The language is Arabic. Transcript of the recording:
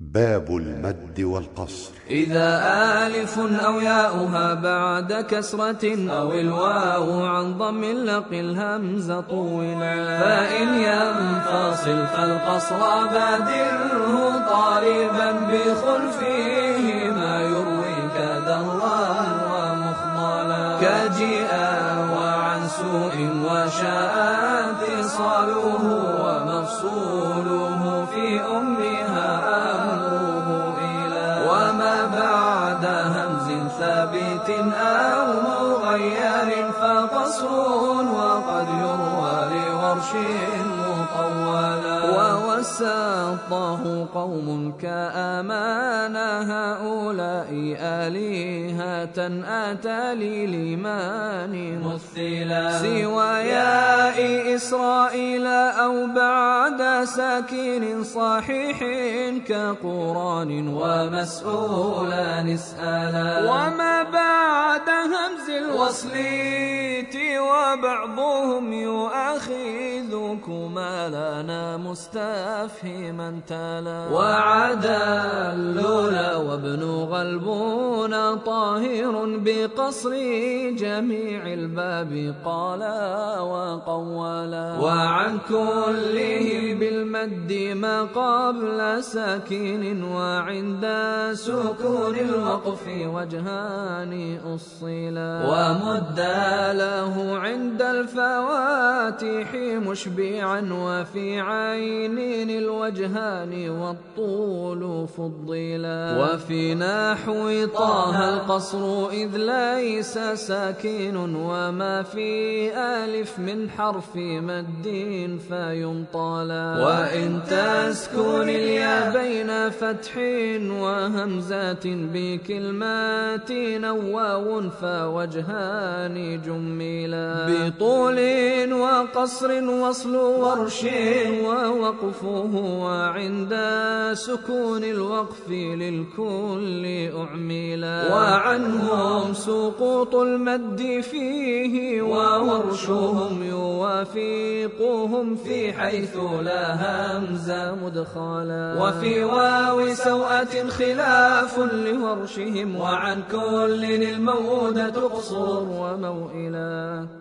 باب المد والقصر. إذا آلف أو ياؤها بعد كسرة أو الواو عن ضم لق الهمز طولا فإن ينفصل فالقصر بادره طالبا بخلفه ما يرويك درا ومخضلا. كجيء وعن سوء وشاء اتصاله أو مغير فقصر وقد يروى لورش ووسطه قوم كأمان هؤلاء آلهة أتى للإيمان مثلا. سوى ياء إسرائيل أو بعد ساكن صحيح كقران ومسؤولا نسألا وما بعد همز الوصل وبعضهم يؤاخذكما لنا مستفهما تلا وعدا اللولا وابن غلبون طاهر بقصر جميع الباب قالا وقولا وعن كله بالمد ما قبل ساكن وعند سكون الوقف وجهان أصلا ومد له عند الفواتح مشبعا وفي عين الوجهان والطول فضلا وفي نحو طه القصر إذ ليس ساكن وما في ألف من حرف مد فينطلا وإن تسكن اليا بين فتح وهمزات بكلمات نواو فوجهان جملا بطول وقصر وصل ورش ووقفه وعند سكون الوقف للكل أعملا. وعنهم سقوط المد فيه وورشهم يوافقهم في حيث لا همز مدخلا. وفي واو سوءة خلاف لورشهم وعن كل المودة قصور وموئلا.